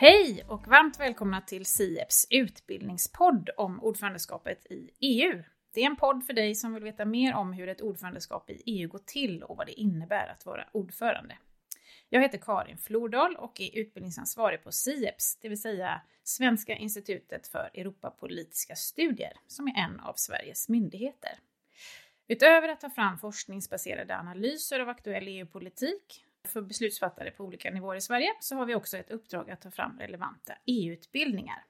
Hej och varmt välkomna till SIEPs utbildningspodd om ordförandeskapet i EU. Det är en podd för dig som vill veta mer om hur ett ordförandeskap i EU går till och vad det innebär att vara ordförande. Jag heter Karin Flordal och är utbildningsansvarig på SIEPS, det vill säga Svenska institutet för Europapolitiska studier, som är en av Sveriges myndigheter. Utöver att ta fram forskningsbaserade analyser av aktuell EU-politik för beslutsfattare på olika nivåer i Sverige så har vi också ett uppdrag att ta fram relevanta EU-utbildningar.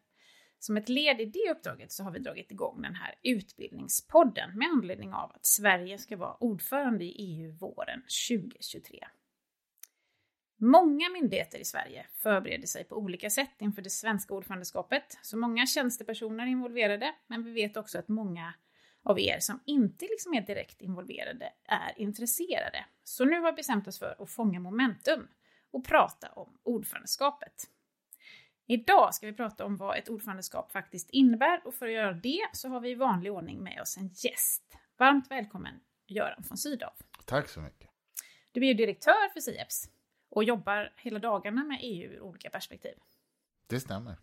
Som ett led i det uppdraget så har vi dragit igång den här utbildningspodden med anledning av att Sverige ska vara ordförande i EU våren 2023. Många myndigheter i Sverige förbereder sig på olika sätt inför det svenska ordförandeskapet, så många tjänstepersoner är involverade, men vi vet också att många av er som inte liksom är direkt involverade är intresserade. Så nu har vi bestämt oss för att fånga momentum och prata om ordförandeskapet. Idag ska vi prata om vad ett ordförandeskap faktiskt innebär och för att göra det så har vi i vanlig ordning med oss en gäst. Varmt välkommen Göran von Sydow. Tack så mycket. Du är ju direktör för SIEPS och jobbar hela dagarna med EU ur olika perspektiv. Det stämmer.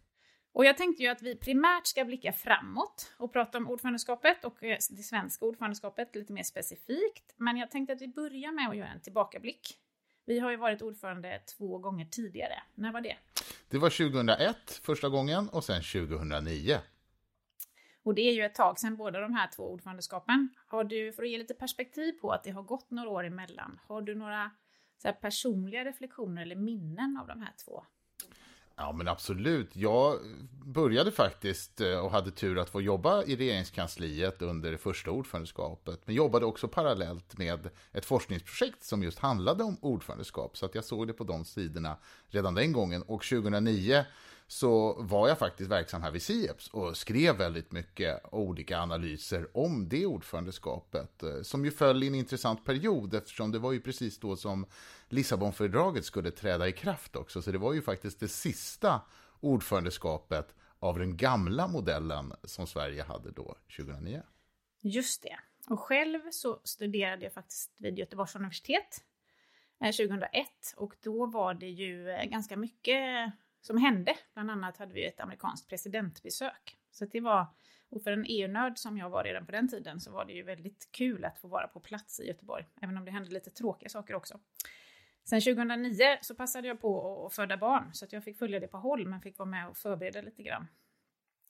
Och jag tänkte ju att vi primärt ska blicka framåt och prata om ordförandeskapet och eh, det svenska ordförandeskapet lite mer specifikt. Men jag tänkte att vi börjar med att göra en tillbakablick. Vi har ju varit ordförande två gånger tidigare. När var det? Det var 2001 första gången och sen 2009. Och det är ju ett tag sedan båda de här två ordförandeskapen. Har du, för att ge lite perspektiv på att det har gått några år emellan, har du några personliga reflektioner eller minnen av de här två Ja men absolut. Jag började faktiskt eh, och hade tur att få jobba i regeringskansliet under det första ordförandeskapet. Men jobbade också parallellt med ett forskningsprojekt som just handlade om ordförandeskap. Så att jag såg det på de sidorna redan den gången. Och 2009 så var jag faktiskt verksam här vid Sieps och skrev väldigt mycket olika analyser om det ordförandeskapet. Eh, som ju föll i en intressant period eftersom det var ju precis då som Lissabonfördraget skulle träda i kraft också. Så det var ju faktiskt det sista ordförandeskapet av den gamla modellen som Sverige hade då 2009. Just det. Och själv så studerade jag faktiskt vid Göteborgs universitet eh, 2001 och då var det ju eh, ganska mycket som hände. Bland annat hade vi ett amerikanskt presidentbesök. Så det var, och för en EU-nörd som jag var redan på den tiden så var det ju väldigt kul att få vara på plats i Göteborg, även om det hände lite tråkiga saker också. Sen 2009 så passade jag på att föda barn så att jag fick följa det på håll men fick vara med och förbereda lite grann.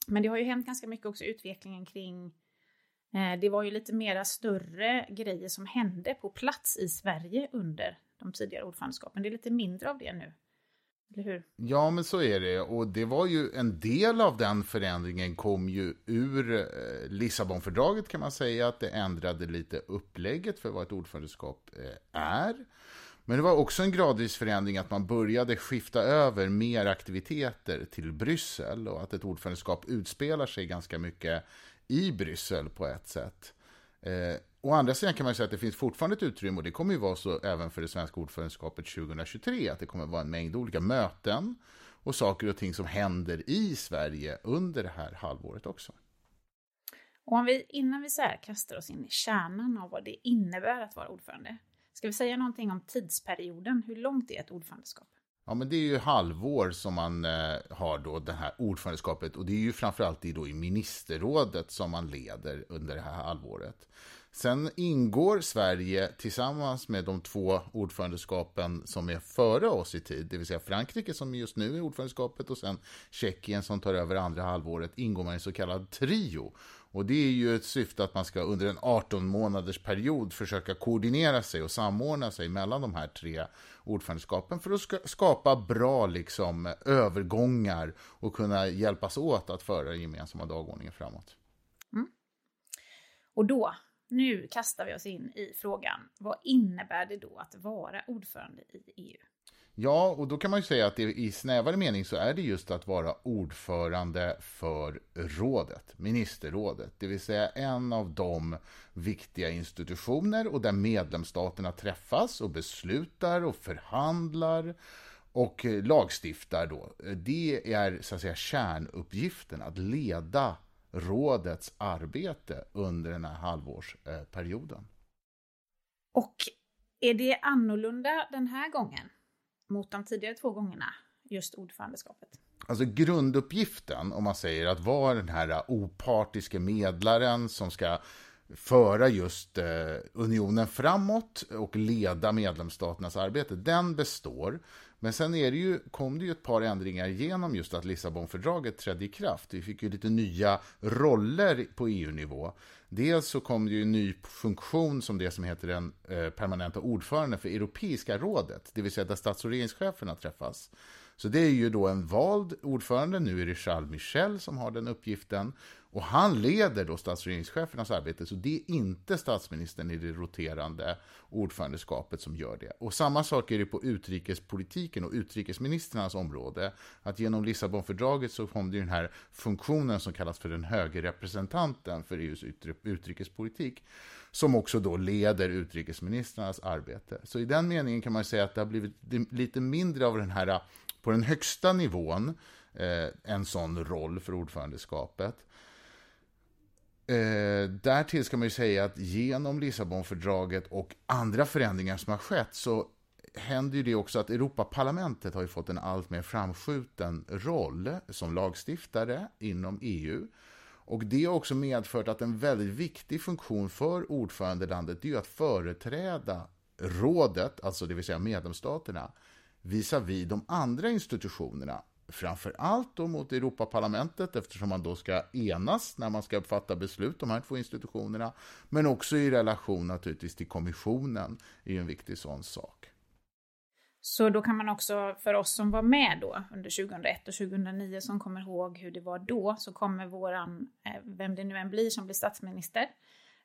Men det har ju hänt ganska mycket också utvecklingen kring eh, det var ju lite mera större grejer som hände på plats i Sverige under de tidigare ordförandeskapen. Det är lite mindre av det nu. Eller hur? Ja, men så är det. Och det var ju en del av den förändringen kom ju ur eh, Lissabonfördraget kan man säga. Att det ändrade lite upplägget för vad ett ordförandeskap eh, är. Men det var också en gradvis förändring att man började skifta över mer aktiviteter till Bryssel och att ett ordförandeskap utspelar sig ganska mycket i Bryssel på ett sätt. Eh, Å andra sidan kan man säga att det finns fortfarande ett utrymme och det kommer ju vara så även för det svenska ordförandeskapet 2023 att det kommer vara en mängd olika möten och saker och ting som händer i Sverige under det här halvåret också. Och om vi, innan vi så här kastar oss in i kärnan av vad det innebär att vara ordförande, Ska vi säga någonting om tidsperioden? Hur långt är ett ordförandeskap? Ja, men det är ju halvår som man eh, har då det här ordförandeskapet och det är ju framförallt i, då i ministerrådet som man leder under det här halvåret. Sen ingår Sverige tillsammans med de två ordförandeskapen som är före oss i tid, det vill säga Frankrike som just nu är ordförandeskapet och sen Tjeckien som tar över andra halvåret, ingår man i en så kallad trio. Och det är ju ett syfte att man ska under en 18 månaders period försöka koordinera sig och samordna sig mellan de här tre ordförandeskapen för att skapa bra liksom, övergångar och kunna hjälpas åt att föra den gemensamma dagordningen framåt. Mm. Och då, nu kastar vi oss in i frågan, vad innebär det då att vara ordförande i EU? Ja, och då kan man ju säga att det, i snävare mening så är det just att vara ordförande för rådet, ministerrådet, det vill säga en av de viktiga institutioner och där medlemsstaterna träffas och beslutar och förhandlar och lagstiftar då. Det är så att säga kärnuppgiften, att leda rådets arbete under den här halvårsperioden. Och är det annorlunda den här gången? mot de tidigare två gångerna, just ordförandeskapet? Alltså grunduppgiften, om man säger att vara den här opartiska medlaren som ska föra just eh, unionen framåt och leda medlemsstaternas arbete, den består. Men sen är det ju, kom det ju ett par ändringar genom just att Lissabonfördraget trädde i kraft. Vi fick ju lite nya roller på EU-nivå. Dels så kom det ju en ny funktion som det som heter den eh, permanenta ordföranden för Europeiska rådet, det vill säga där stats och regeringscheferna träffas. Så det är ju då en vald ordförande, nu är det Charles Michel som har den uppgiften. Och han leder då stats och regeringschefernas arbete, så det är inte statsministern i det roterande ordförandeskapet som gör det. Och samma sak är det på utrikespolitiken och utrikesministrarnas område. Att genom Lissabonfördraget så kom det ju den här funktionen som kallas för den höge representanten för EUs utrikespolitik som också då leder utrikesministrarnas arbete. Så i den meningen kan man säga att det har blivit lite mindre av den här, på den högsta nivån, eh, en sån roll för ordförandeskapet. Eh, därtill ska man ju säga att genom Lissabonfördraget och andra förändringar som har skett så händer ju det också att Europaparlamentet har ju fått en allt mer framskjuten roll som lagstiftare inom EU. Och det har också medfört att en väldigt viktig funktion för ordförandelandet är att företräda rådet, alltså det vill säga medlemsstaterna, visavi de andra institutionerna framför allt då mot Europaparlamentet eftersom man då ska enas när man ska fatta beslut, de här två institutionerna, men också i relation naturligtvis till kommissionen är ju en viktig sån sak. Så då kan man också, för oss som var med då under 2001 och 2009 som kommer ihåg hur det var då, så kommer våran, eh, vem det nu än blir som blir statsminister,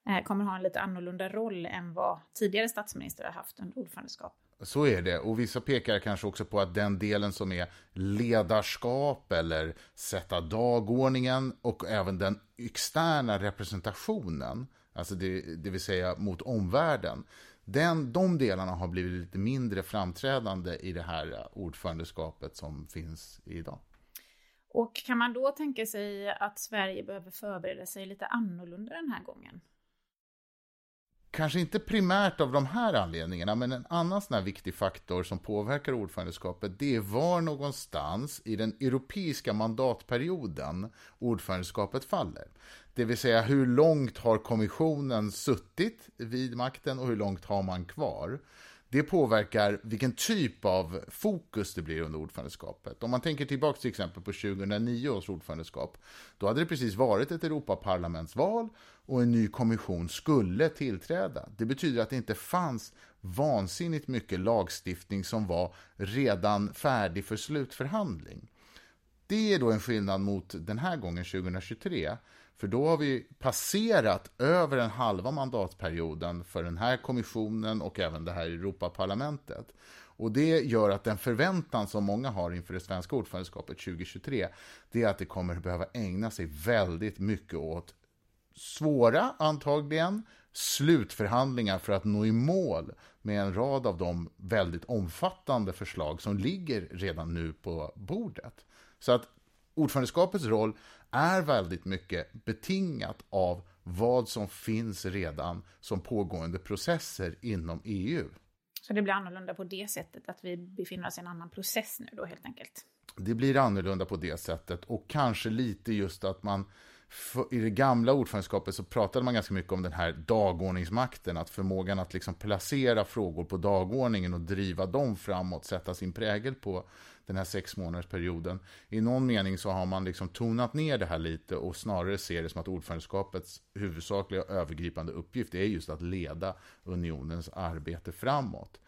eh, kommer ha en lite annorlunda roll än vad tidigare statsminister har haft under ordförandeskapet. Så är det, och vissa pekar kanske också på att den delen som är ledarskap eller sätta dagordningen och även den externa representationen, alltså det, det vill säga mot omvärlden, den, de delarna har blivit lite mindre framträdande i det här ordförandeskapet som finns idag. Och kan man då tänka sig att Sverige behöver förbereda sig lite annorlunda den här gången? Kanske inte primärt av de här anledningarna, men en annan sån här viktig faktor som påverkar ordförandeskapet, det är var någonstans i den europeiska mandatperioden ordförandeskapet faller. Det vill säga hur långt har kommissionen suttit vid makten och hur långt har man kvar? Det påverkar vilken typ av fokus det blir under ordförandeskapet. Om man tänker tillbaka till exempel på 2009 års ordförandeskap, då hade det precis varit ett Europaparlamentsval och en ny kommission skulle tillträda. Det betyder att det inte fanns vansinnigt mycket lagstiftning som var redan färdig för slutförhandling. Det är då en skillnad mot den här gången 2023 för då har vi passerat över den halva mandatperioden för den här kommissionen och även det här Europaparlamentet. Och det gör att den förväntan som många har inför det svenska ordförandeskapet 2023, det är att det kommer behöva ägna sig väldigt mycket åt svåra, antagligen, slutförhandlingar för att nå i mål med en rad av de väldigt omfattande förslag som ligger redan nu på bordet. Så att ordförandeskapets roll är väldigt mycket betingat av vad som finns redan som pågående processer inom EU. Så det blir annorlunda på det sättet, att vi befinner oss i en annan process nu då helt enkelt? Det blir annorlunda på det sättet och kanske lite just att man i det gamla ordförandeskapet så pratade man ganska mycket om den här dagordningsmakten, att förmågan att liksom placera frågor på dagordningen och driva dem framåt, sätta sin prägel på den här sex månadersperioden. I någon mening så har man liksom tonat ner det här lite och snarare ser det som att ordförandeskapets huvudsakliga övergripande uppgift är just att leda unionens arbete framåt.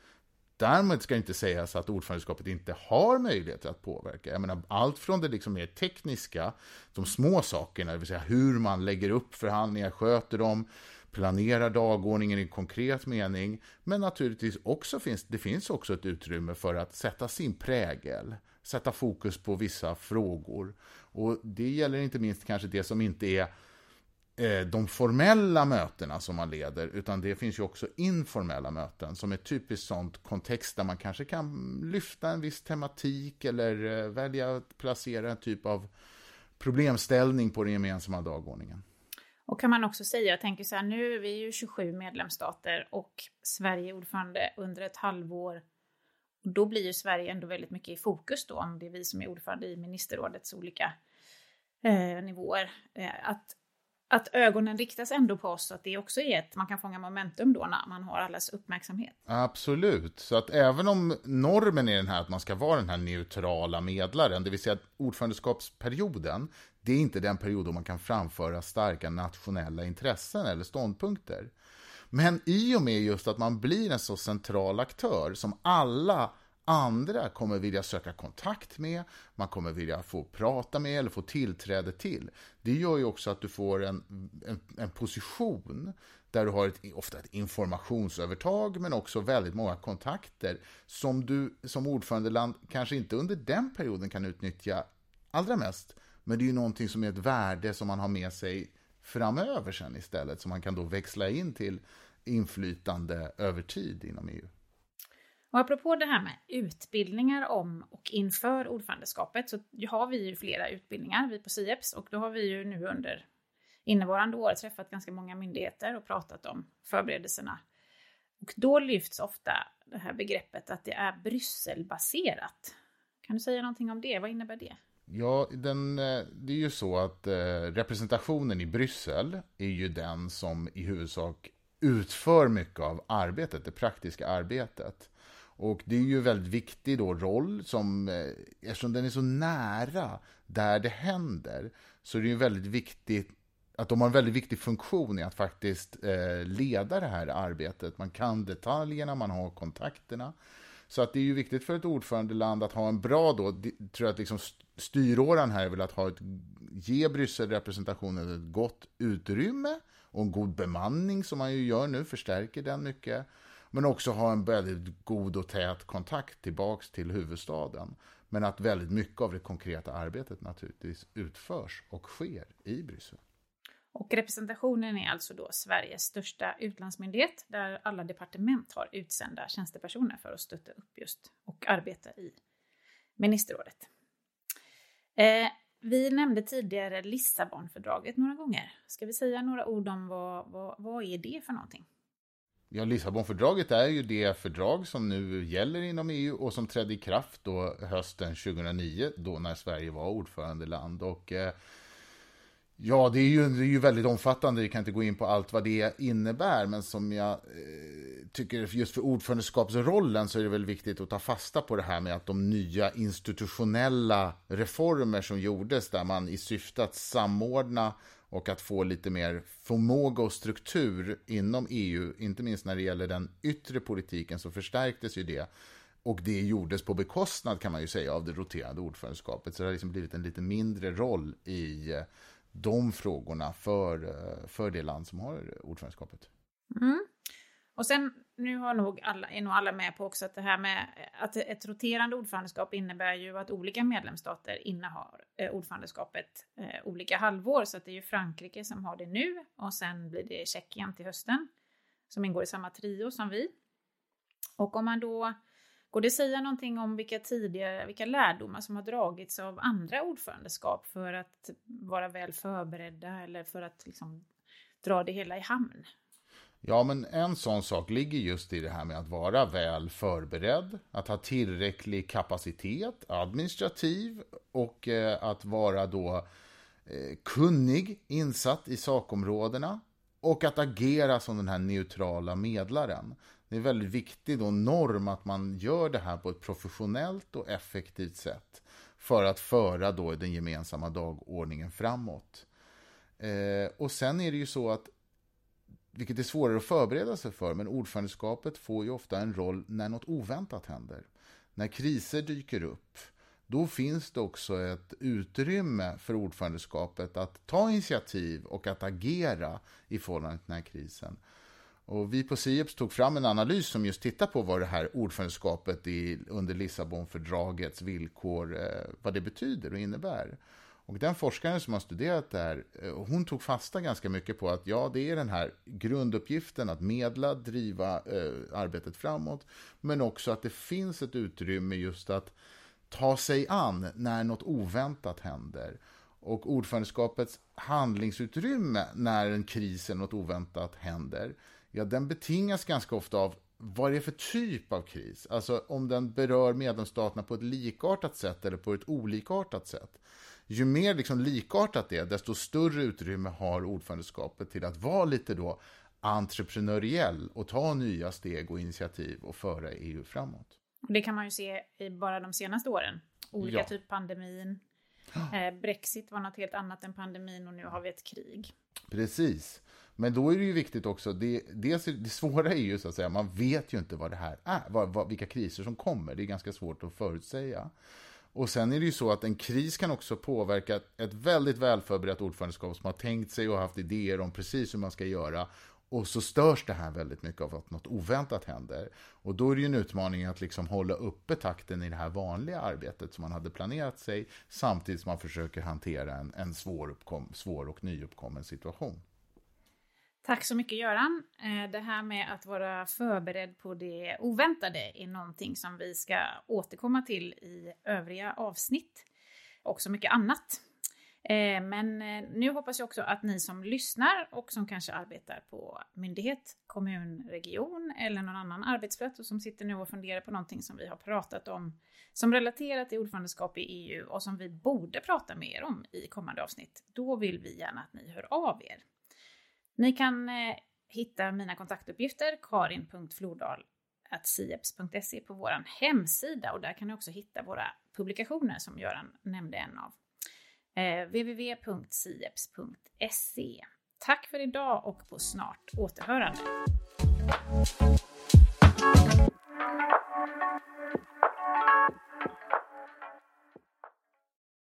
Därmed ska inte sägas att ordförandeskapet inte har möjligheter att påverka. Jag menar, allt från det liksom mer tekniska, de små sakerna, det vill säga hur man lägger upp förhandlingar, sköter dem, planerar dagordningen i konkret mening, men naturligtvis också finns det finns också ett utrymme för att sätta sin prägel, sätta fokus på vissa frågor. Och det gäller inte minst kanske det som inte är Eh, de formella mötena som man leder, utan det finns ju också informella möten som är typiskt sånt kontext där man kanske kan lyfta en viss tematik eller eh, välja att placera en typ av problemställning på den gemensamma dagordningen. Och kan man också säga, jag tänker så här, nu är vi ju 27 medlemsstater och Sverige är ordförande under ett halvår då blir ju Sverige ändå väldigt mycket i fokus då, om det är vi som är ordförande i ministerrådets olika eh, nivåer. Eh, att, att ögonen riktas ändå på oss, så att det också är ett, man kan fånga momentum då när man har allas uppmärksamhet. Absolut, så att även om normen är den här att man ska vara den här neutrala medlaren, det vill säga ordförandeskapsperioden, det är inte den period då man kan framföra starka nationella intressen eller ståndpunkter. Men i och med just att man blir en så central aktör som alla andra kommer vilja söka kontakt med, man kommer vilja få prata med eller få tillträde till. Det gör ju också att du får en, en, en position där du har ett, ofta ett informationsövertag men också väldigt många kontakter som du som ordförandeland kanske inte under den perioden kan utnyttja allra mest. Men det är ju någonting som är ett värde som man har med sig framöver sen istället, som man kan då växla in till inflytande över tid inom EU. Och apropå det här med utbildningar om och inför ordförandeskapet så har vi ju flera utbildningar, vi på SIEPS, och då har vi ju nu under innevarande år träffat ganska många myndigheter och pratat om förberedelserna. Och då lyfts ofta det här begreppet att det är Brysselbaserat. Kan du säga någonting om det? Vad innebär det? Ja, den, eh, det är ju så att eh, representationen i Bryssel är ju den som i huvudsak utför mycket av arbetet, det praktiska arbetet. Och det är ju en väldigt viktig då roll som, eh, eftersom den är så nära där det händer, så är det ju väldigt viktigt att de har en väldigt viktig funktion i att faktiskt eh, leda det här arbetet. Man kan detaljerna, man har kontakterna. Så att det är ju viktigt för ett ordförandeland att ha en bra då, tror jag att liksom styråran här är väl att ha ett, ge Brysselrepresentationen ett gott utrymme och en god bemanning som man ju gör nu, förstärker den mycket. Men också ha en väldigt god och tät kontakt tillbaks till huvudstaden. Men att väldigt mycket av det konkreta arbetet naturligtvis utförs och sker i Bryssel. Och representationen är alltså då Sveriges största utlandsmyndighet där alla departement har utsända tjänstepersoner för att stötta upp just och arbeta i ministerrådet. Eh, vi nämnde tidigare Lissabonfördraget några gånger. Ska vi säga några ord om vad, vad, vad är det för någonting? Ja, Lissabonfördraget är ju det fördrag som nu gäller inom EU och som trädde i kraft då hösten 2009, då när Sverige var ordförandeland. Och eh, Ja, det är, ju, det är ju väldigt omfattande, vi kan inte gå in på allt vad det innebär, men som jag eh, tycker just för ordförandeskapsrollen så är det väl viktigt att ta fasta på det här med att de nya institutionella reformer som gjordes där man i syfte att samordna och att få lite mer förmåga och struktur inom EU, inte minst när det gäller den yttre politiken, så förstärktes ju det. Och det gjordes på bekostnad kan man ju säga av det roterande ordförandeskapet. Så det har liksom blivit en lite mindre roll i eh, de frågorna för, eh, för det land som har ordförandeskapet. Mm. Och sen, nu har nog alla, är nog alla med på också att det här med att ett roterande ordförandeskap innebär ju att olika medlemsstater innehar eh, ordförandeskapet eh, olika halvår. Så att det är ju Frankrike som har det nu och sen blir det Tjeckien till hösten som ingår i samma trio som vi. Och om man då Går det säga någonting om vilka tidigare, vilka lärdomar som har dragits av andra ordförandeskap för att vara väl förberedda eller för att liksom dra det hela i hamn? Ja, men en sån sak ligger just i det här med att vara väl förberedd, att ha tillräcklig kapacitet, administrativ och eh, att vara då eh, kunnig, insatt i sakområdena och att agera som den här neutrala medlaren det är väldigt viktig då norm att man gör det här på ett professionellt och effektivt sätt för att föra då den gemensamma dagordningen framåt. Eh, och sen är det ju så att, vilket är svårare att förbereda sig för, men ordförandeskapet får ju ofta en roll när något oväntat händer. När kriser dyker upp, då finns det också ett utrymme för ordförandeskapet att ta initiativ och att agera i förhållande till den här krisen. Och vi på Sieps tog fram en analys som just tittar på vad det här ordförandeskapet i, under Lissabonfördragets villkor, eh, vad det betyder och innebär. Och den forskaren som har studerat det här, eh, hon tog fasta ganska mycket på att ja, det är den här grunduppgiften att medla, driva eh, arbetet framåt, men också att det finns ett utrymme just att ta sig an när något oväntat händer. Och ordförandeskapets handlingsutrymme när en kris eller något oväntat händer, ja, den betingas ganska ofta av vad det är för typ av kris. Alltså om den berör medlemsstaterna på ett likartat sätt eller på ett olikartat sätt. Ju mer liksom likartat det är, desto större utrymme har ordförandeskapet till att vara lite då entreprenöriell och ta nya steg och initiativ och föra EU framåt. Det kan man ju se i bara de senaste åren. Olika ja. typ pandemin. Eh, Brexit var något helt annat än pandemin och nu har vi ett krig. Precis. Men då är det ju viktigt också, det, dels, det svåra är ju så att säga, man vet ju inte vad det här är, vad, vad, vilka kriser som kommer. Det är ganska svårt att förutsäga. Och sen är det ju så att en kris kan också påverka ett väldigt välförberett ordförandeskap som har tänkt sig och haft idéer om precis hur man ska göra. Och så störs det här väldigt mycket av att något oväntat händer. Och då är det ju en utmaning att liksom hålla uppe takten i det här vanliga arbetet som man hade planerat sig, samtidigt som man försöker hantera en, en svår, uppkom, svår och nyuppkommen situation. Tack så mycket Göran. Eh, det här med att vara förberedd på det oväntade är någonting som vi ska återkomma till i övriga avsnitt. Och så mycket annat. Eh, men eh, nu hoppas jag också att ni som lyssnar och som kanske arbetar på myndighet, kommun, region eller någon annan arbetsplats och som sitter nu och funderar på någonting som vi har pratat om som relaterat till ordförandeskap i EU och som vi borde prata mer om i kommande avsnitt. Då vill vi gärna att ni hör av er. Ni kan eh, hitta mina kontaktuppgifter, karin.flordal.sieps.se på vår hemsida och där kan ni också hitta våra publikationer som Göran nämnde en av. Eh, www.sieps.se. Tack för idag och på snart återhörande.